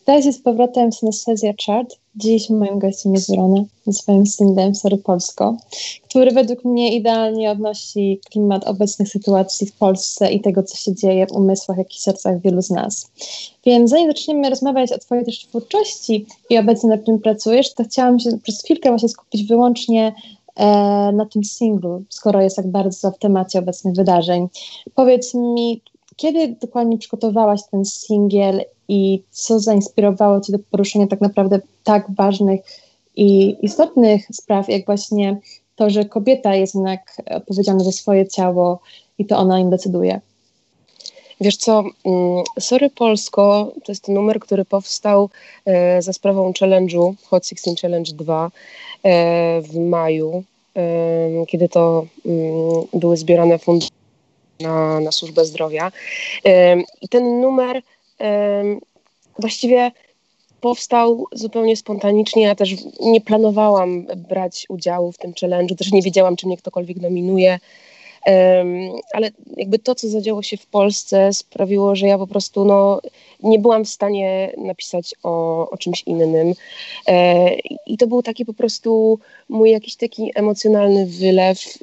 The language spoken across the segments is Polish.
Witajcie z powrotem Synesthesia Chart. Dziś moim gościem jest Wrona ze swoim singlem Sorry Polsko, który według mnie idealnie odnosi klimat obecnych sytuacji w Polsce i tego, co się dzieje w umysłach, jak i sercach wielu z nas. Więc zanim zaczniemy rozmawiać o Twojej też twórczości i obecnie nad czym pracujesz, to chciałam się przez chwilkę właśnie skupić wyłącznie e, na tym singlu, skoro jest tak bardzo w temacie obecnych wydarzeń. Powiedz mi, kiedy dokładnie przygotowałaś ten singiel i co zainspirowało Cię do poruszenia tak naprawdę tak ważnych i istotnych spraw, jak właśnie to, że kobieta jest jednak odpowiedzialna za swoje ciało i to ona im decyduje? Wiesz co, mm, Sorry Polsko to jest numer, który powstał e, za sprawą challenge'u Hot 16 Challenge 2 e, w maju, e, kiedy to mm, były zbierane fundusze na, na służbę zdrowia. I ten numer właściwie powstał zupełnie spontanicznie. Ja też nie planowałam brać udziału w tym challenge'u, też nie wiedziałam, czy mnie ktokolwiek nominuje. Ale jakby to, co zadziało się w Polsce, sprawiło, że ja po prostu no, nie byłam w stanie napisać o, o czymś innym. E, I to był taki po prostu mój jakiś taki emocjonalny wylew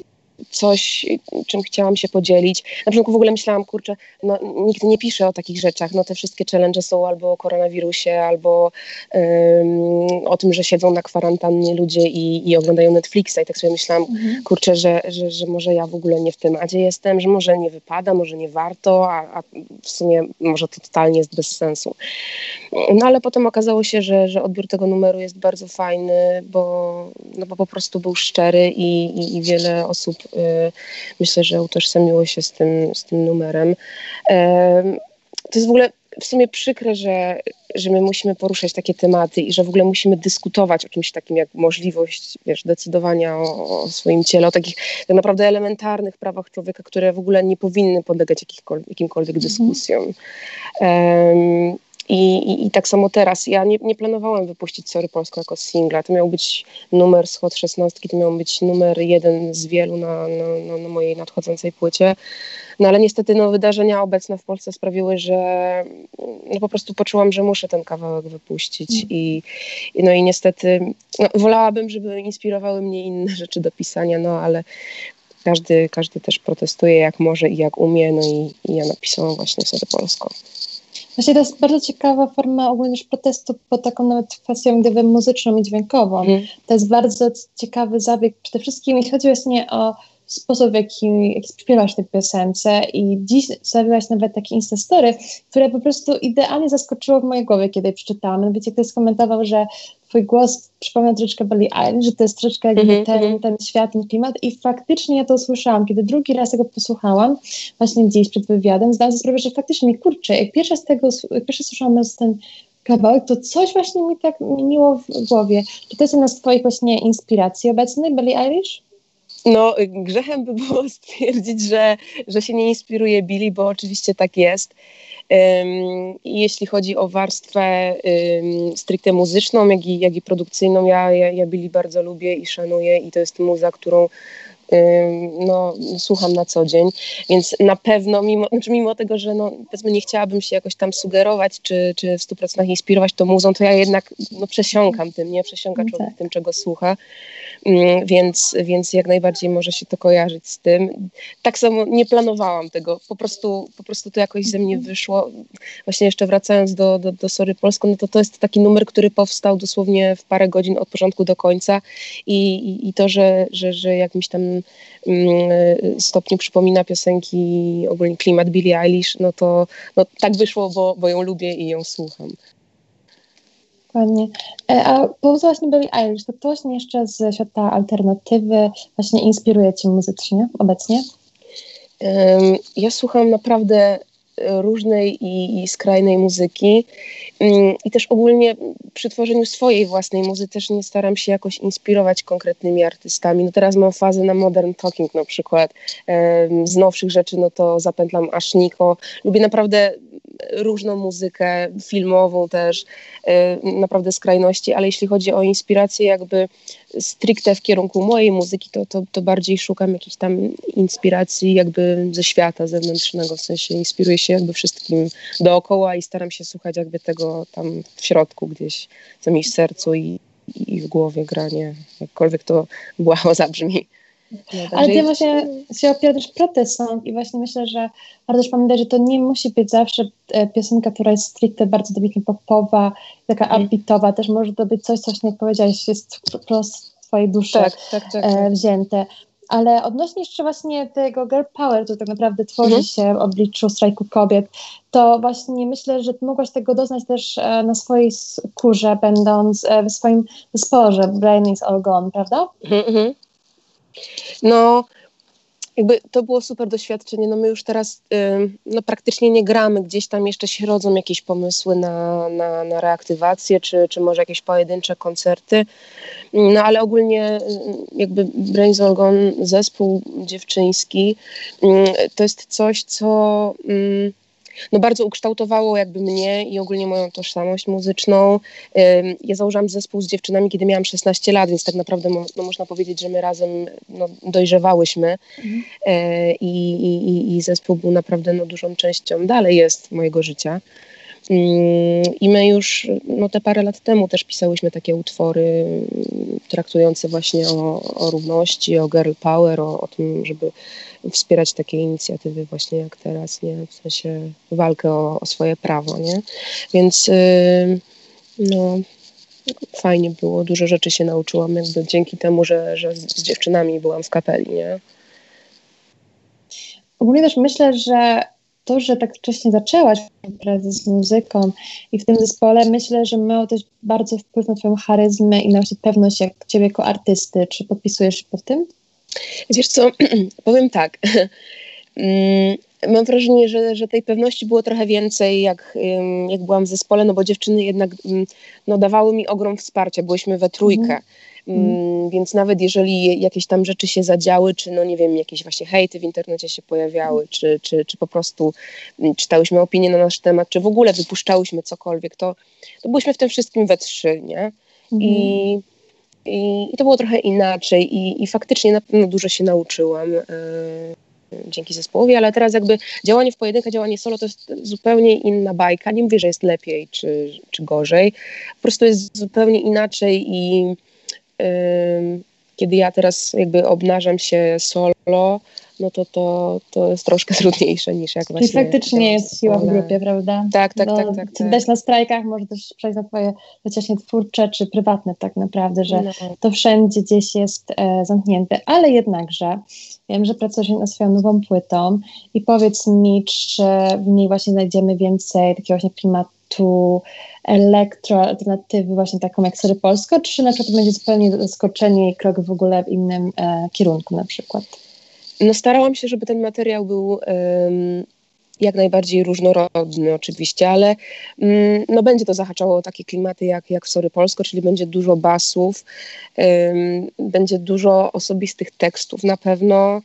coś, czym chciałam się podzielić. Na początku w ogóle myślałam, kurczę, no, nikt nie pisze o takich rzeczach, no te wszystkie challenge są albo o koronawirusie, albo um, o tym, że siedzą na kwarantannie ludzie i, i oglądają Netflixa i tak sobie myślałam, mhm. kurczę, że, że, że może ja w ogóle nie w temacie jestem, że może nie wypada, może nie warto, a, a w sumie może to totalnie jest bez sensu. No ale potem okazało się, że, że odbiór tego numeru jest bardzo fajny, bo, no, bo po prostu był szczery i, i, i wiele osób myślę, że utożsamiło się z tym, z tym numerem. To jest w ogóle w sumie przykre, że, że my musimy poruszać takie tematy i że w ogóle musimy dyskutować o czymś takim jak możliwość wiesz, decydowania o, o swoim ciele, o takich tak naprawdę elementarnych prawach człowieka, które w ogóle nie powinny podlegać jakimkolwiek mhm. dyskusjom. Um, i, i, I, tak samo teraz. Ja nie, nie, planowałam wypuścić Sorry Polsko jako singla. To miał być numer z Hot 16, to miał być numer jeden z wielu na, na, na, na mojej nadchodzącej płycie. No ale niestety no, wydarzenia obecne w Polsce sprawiły, że no, po prostu poczułam, że muszę ten kawałek wypuścić. Mm. I, no i niestety no, wolałabym, żeby inspirowały mnie inne rzeczy do pisania, no ale każdy, każdy też protestuje jak może i jak umie. No i, i ja napisałam właśnie Sorry Polsko. Właśnie to jest bardzo ciekawa forma ogólnie protestu pod taką nawet kwestią gdyby muzyczną i dźwiękową. Mm. To jest bardzo ciekawy zabieg. Przede wszystkim jeśli chodzi właśnie o sposób, w jaki, jaki śpiewasz tę piosence i dziś stawiłaś nawet takie instastory, które po prostu idealnie zaskoczyło w mojej głowie, kiedy je przeczytałam. Wiecie, ktoś skomentował, że twój głos przypomina troszeczkę Billie Eilish, że to jest troszeczkę jakby mm -hmm. ten, mhm. ten świat, ten klimat i faktycznie ja to usłyszałam. Kiedy drugi raz tego posłuchałam, właśnie dziś przed wywiadem, zdałam sobie sprawę, że faktycznie, kurczę, jak pierwszy z tego, jak pierwszy słyszałam ten kawałek, to coś właśnie mi tak miło w głowie. Czy to jest jedna z twoich właśnie inspiracji obecnej, Billie Eilish? No, grzechem by było stwierdzić, że, że się nie inspiruje Billy, bo oczywiście tak jest. Um, jeśli chodzi o warstwę um, stricte muzyczną, jak i, jak i produkcyjną, ja, ja, ja Billy bardzo lubię i szanuję i to jest muza, którą no, słucham na co dzień, więc na pewno, mimo, znaczy mimo tego, że no, powiedzmy nie chciałabym się jakoś tam sugerować, czy, czy w 100% inspirować tą muzą, to ja jednak no, przesiąkam tym, nie? Przesiąka no człowiek tak. tym, czego słucha, więc, więc jak najbardziej może się to kojarzyć z tym. Tak samo nie planowałam tego, po prostu, po prostu to jakoś ze mnie mhm. wyszło. Właśnie jeszcze wracając do, do, do Sorry Polsko, no to to jest taki numer, który powstał dosłownie w parę godzin od początku do końca i, i, i to, że, że, że jakimś tam Mm, stopniu przypomina piosenki, ogólnie klimat Billie Eilish, no to no, tak wyszło, bo, bo ją lubię i ją słucham. Dokładnie. E, a poza właśnie Billie Eilish, to kto właśnie jeszcze z świata alternatywy właśnie inspiruje Cię muzycznie obecnie? Ja słucham naprawdę różnej i, i skrajnej muzyki. Mm, I też ogólnie przy tworzeniu swojej własnej muzy też nie staram się jakoś inspirować konkretnymi artystami. No teraz mam fazę na modern talking na przykład. Z nowszych rzeczy no to zapętlam Ashniko. Lubię naprawdę różną muzykę, filmową też, y, naprawdę skrajności, ale jeśli chodzi o inspirację jakby stricte w kierunku mojej muzyki, to, to, to bardziej szukam jakiejś tam inspiracji jakby ze świata zewnętrznego, w sensie inspiruję się jakby wszystkim dookoła i staram się słuchać jakby tego tam w środku gdzieś, co mi w sercu i, i w głowie granie, jakkolwiek to błaho zabrzmi. Ale ty właśnie się opierasz protest i właśnie myślę, że warto też pamiętać, że to nie musi być zawsze e, piosenka, która jest stricte bardzo dobitnie popowa, taka mm. upbeatowa, też może to być coś, co jak powiedziałeś, jest wprost z twojej duszy tak, tak, tak, e, tak. wzięte. Ale odnośnie jeszcze właśnie tego girl power, to tak naprawdę tworzy mhm. się w obliczu strajku kobiet, to właśnie myślę, że mogłaś tego doznać też e, na swojej skórze, będąc w swoim zespole, Brain is all gone, prawda? Mhm. No, jakby to było super doświadczenie. No my już teraz no, praktycznie nie gramy, gdzieś tam jeszcze się rodzą jakieś pomysły na, na, na reaktywację, czy, czy może jakieś pojedyncze koncerty. No ale ogólnie jakby Brains Gone, zespół dziewczyński, to jest coś, co no bardzo ukształtowało jakby mnie i ogólnie moją tożsamość muzyczną. Ja założyłam zespół z dziewczynami, kiedy miałam 16 lat, więc tak naprawdę no, można powiedzieć, że my razem no, dojrzewałyśmy mhm. E, I, i, i zespół był naprawdę no, dużą częścią, dalej jest mojego życia. I my już no, te parę lat temu też pisałyśmy takie utwory traktujące właśnie o, o równości, o girl power, o, o, tym, żeby wspierać takie inicjatywy właśnie jak teraz, nie? W sensie walkę o, o swoje prawo, nie? Więc yy, no fajnie było, dużo rzeczy się nauczyłam jakby dzięki temu, że, że z dziewczynami byłam w kapeli, nie? Ogólnie też myślę, że to, że tak wcześnie zaczęłaś pracę z muzyką i w tym zespole, myślę, że miało też bardzo wpływ na twoją charyzmę i na pewność jak ciebie jako artysty. Czy podpisujesz się pod tym? Wiesz co, powiem tak. Mm, mam wrażenie, że, że tej pewności było trochę więcej, jak, jak byłam w zespole, no bo dziewczyny jednak mm, no, dawały mi ogrom wsparcia. Byłyśmy we trójkę. Mhm. Mm, więc nawet jeżeli jakieś tam rzeczy się zadziały, czy no nie wiem, jakieś właśnie hejty w internecie się pojawiały, czy, czy, czy po prostu mm, czytałyśmy opinie na nasz temat, czy w ogóle wypuszczałyśmy cokolwiek, to, to byliśmy w tym wszystkim we trzy, nie? I, mhm. i, i, to było trochę inaczej i, i faktycznie na pewno dużo się nauczyłam. Yy, dzięki zespołowi, ale teraz jakby działanie w pojedynkę, działanie solo to jest zupełnie inna bajka. Nie mówię, że jest lepiej czy, czy gorzej. Po prostu jest zupełnie inaczej i kiedy ja teraz jakby obnażam się solo, no to, to, to jest troszkę trudniejsze niż jak właśnie... I faktycznie jest siła w grupie, prawda? Tak, tak, no, tak, tak, tak. Dać na strajkach, może też przejść na twoje chociaż nie twórcze czy prywatne tak naprawdę, że no. to wszędzie gdzieś jest e, zamknięte, ale jednakże wiem, że pracujesz nad swoją nową płytą i powiedz mi, czy w niej właśnie znajdziemy więcej takiego właśnie klimatu elektroalternatywy właśnie taką jak Sory Polsko, czy na przykład będzie zupełnie zaskoczenie i krok w ogóle w innym e, kierunku na przykład? No starałam się, żeby ten materiał był jak najbardziej różnorodny oczywiście, ale um, no będzie to zahaczało o takie klimaty jak, jak w Sory Polsko, czyli będzie dużo basów, będzie dużo osobistych tekstów na pewno,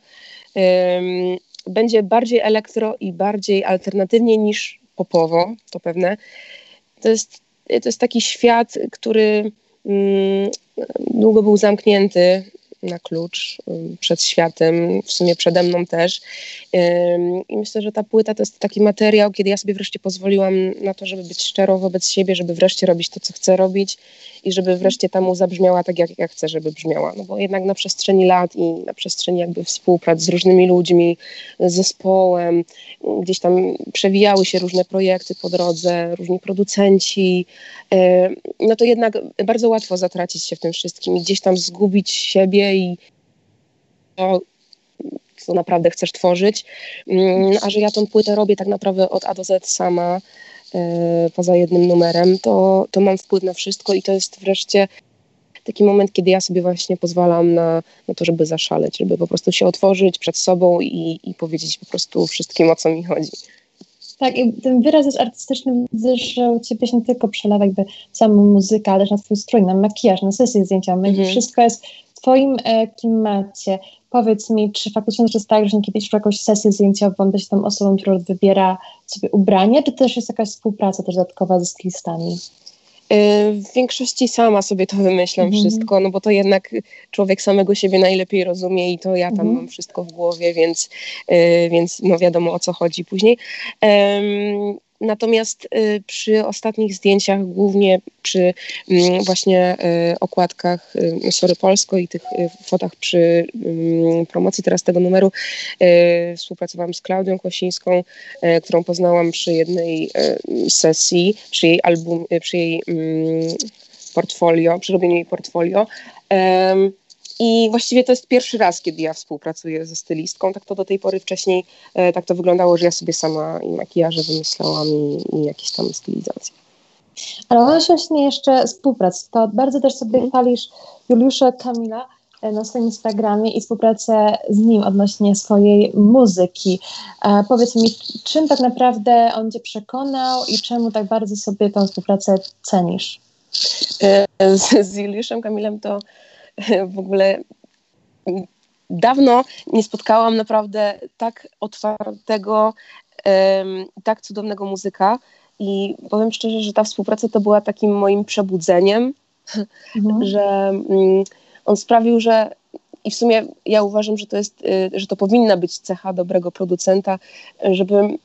będzie bardziej elektro i bardziej alternatywnie niż popowo, to pewne. To jest, to jest taki świat, który mm, długo był zamknięty na klucz przed światem, w sumie przede mną też. I myślę, że ta płyta to jest taki materiał, kiedy ja sobie wreszcie pozwoliłam na to, żeby być szczerą wobec siebie, żeby wreszcie robić to, co chcę robić i żeby wreszcie ta mu zabrzmiała tak, jak ja chcę, żeby brzmiała. No bo jednak na przestrzeni lat i na przestrzeni jakby współprac z różnymi ludźmi, zespołem, gdzieś tam przewijały się różne projekty po drodze, różni producenci, no to jednak bardzo łatwo zatracić się w tym wszystkim i gdzieś tam zgubić siebie i to, co naprawdę chcesz tworzyć. Mm, a że ja tą płytę robię tak naprawdę od A do Z sama, e, poza jednym numerem, to, to mam wpływ na wszystko i to jest wreszcie taki moment, kiedy ja sobie właśnie pozwalam na, na to, żeby zaszaleć, żeby po prostu się otworzyć przed sobą i, i powiedzieć po prostu wszystkim, o co mi chodzi. Tak, i ten wyraz jest artystyczny, widzę, że u Ciebie się nie tylko przelewa jakby samą muzykę, ale też na Twój strój, na makijaż, na sesję zdjęciowych, mhm. wszystko jest w Twoim e, klimacie. powiedz mi, czy faktycznie to jest tak, że kiedyś już jakąś sesję zdjęciową być tą osobą, która wybiera sobie ubranie, czy też jest jakaś współpraca też dodatkowa ze stylistami? Y, w większości sama sobie to wymyślam mm. wszystko, no bo to jednak człowiek samego siebie najlepiej rozumie i to ja tam mm. mam wszystko w głowie, więc, y, więc no wiadomo o co chodzi później. Natomiast y, przy ostatnich zdjęciach, głównie przy mm, właśnie y, okładkach y, Sory Polsko i tych fotach przy mm, promocji teraz tego numeru, współpracowałam z Klaudią Kosińską, którą poznałam przy jednej sesji, przy jej album, przy jej mm, portfolio, przy robieniu jej portfolio. I właściwie to jest pierwszy raz, kiedy ja współpracuję ze stylistką. Tak to do tej pory wcześniej e, tak to wyglądało, że ja sobie sama i makijaże wymyślałam i, i jakieś tam stylizacje. Ale odnośnie jeszcze współprac, to bardzo też sobie mm. chwalisz Juliusza Kamila e, na swoim Instagramie i współpracę z nim odnośnie swojej muzyki. E, powiedz mi, czym tak naprawdę on Cię przekonał i czemu tak bardzo sobie tę współpracę cenisz? E, z, z Juliuszem Kamilem to w ogóle dawno nie spotkałam naprawdę tak otwartego, tak cudownego muzyka. I powiem szczerze, że ta współpraca to była takim moim przebudzeniem, mhm. że mm, on sprawił, że i w sumie ja uważam, że to jest, y, że to powinna być cecha dobrego producenta, żeby mm,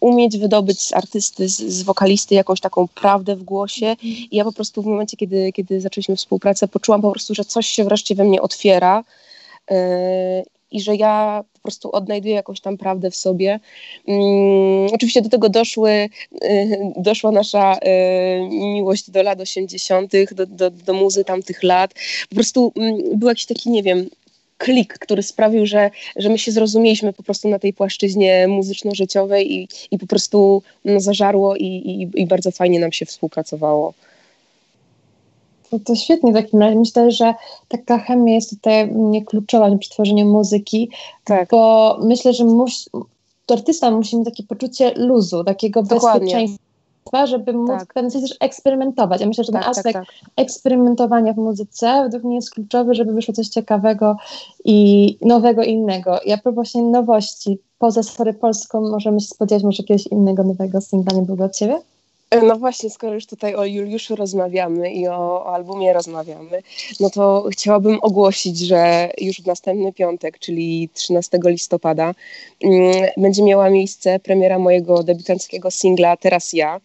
umieć wydobyć z artysty, z, z wokalisty jakąś taką prawdę w głosie. I ja po prostu w momencie, kiedy, kiedy zaczęliśmy współpracę, poczułam po prostu, że coś się wreszcie we mnie otwiera y, i że ja po prostu odnajduję jakąś tam prawdę w sobie. Um, oczywiście do tego doszły, y, doszła nasza miłość do lat 80., do, do, do muzy tamtych lat. Po prostu um, był jakiś taki, nie wiem, klik, który sprawił, że, że my się zrozumieliśmy po prostu na tej płaszczyźnie muzyczno-życiowej i, i po prostu no, zażarło i, i, i bardzo fajnie nam się współpracowało. No to świetnie w takim razie. Myślę, że taka chemia jest tutaj kluczowa przy tworzeniu muzyki, tak. bo myślę, że musi, artysta musi mieć takie poczucie luzu, takiego Dokładnie. bezpieczeństwa żeby móc tak. w też eksperymentować. Ja myślę, że ten tak, tak aspekt tak, eksperymentowania w muzyce według mnie jest kluczowy, żeby wyszło coś ciekawego i nowego innego. I a propos właśnie nowości, poza Story Polską możemy się spodziewać może jakiegoś innego nowego singla niedługo od Ciebie? E, no właśnie, skoro już tutaj o Juliuszu rozmawiamy i o, o, albumie rozmawiamy, no to chciałabym ogłosić, że już w następny piątek, czyli 13 listopada, mm, będzie miała miejsce premiera mojego debiutanckiego singla Teraz ja,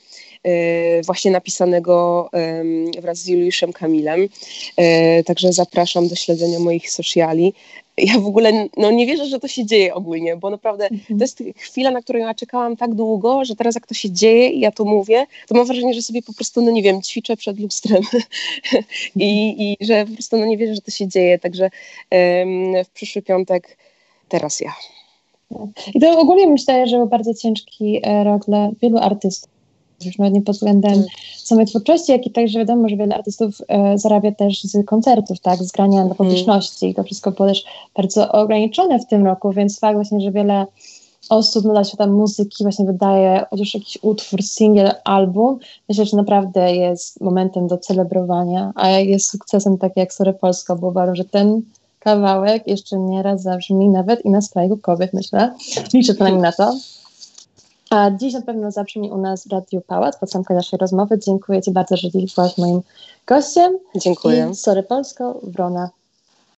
y, właśnie napisanego wraz z Juliuszem Kamilem. Y, także zapraszam do śledzenia moich sociali ja w ogóle no, nie wierzę, że to się dzieje ogólnie, bo naprawdę mhm. to jest chwila, na którą ja czekałam tak długo, że teraz jak to się dzieje i ja to mówię, to mam wrażenie, że sobie po prostu, no nie wiem, ćwiczę przed lustrem I, i że po prostu no nie wierzę, że to się dzieje, także um, w przyszły piątek teraz ja. I to ogólnie myślę, że był bardzo ciężki e, rok dla wielu artystów już nawet nie pod względem mm. samej twórczości, jak i także wiadomo, że wiele artystów e, zarabia też z koncertów, tak, z grania dla publiczności i to wszystko było też bardzo ograniczone w tym roku, więc fakt właśnie, że wiele osób no, dla świata muzyki właśnie wydaje chociaż jakiś utwór, singiel, album, myślę, że naprawdę jest momentem do celebrowania, a jest sukcesem tak jak Sorry Polska, bo uważam, że ten kawałek jeszcze nieraz zabrzmi nawet i na strajku kobiet, myślę. Liczę przynajmniej na to. A dziś na pewno zabrzmi u nas w Radiu Pałac, pod samką naszej rozmowy. Dziękuję Ci bardzo, że byłaś moim gościem. Dziękuję. I sorry Polsko, Wrona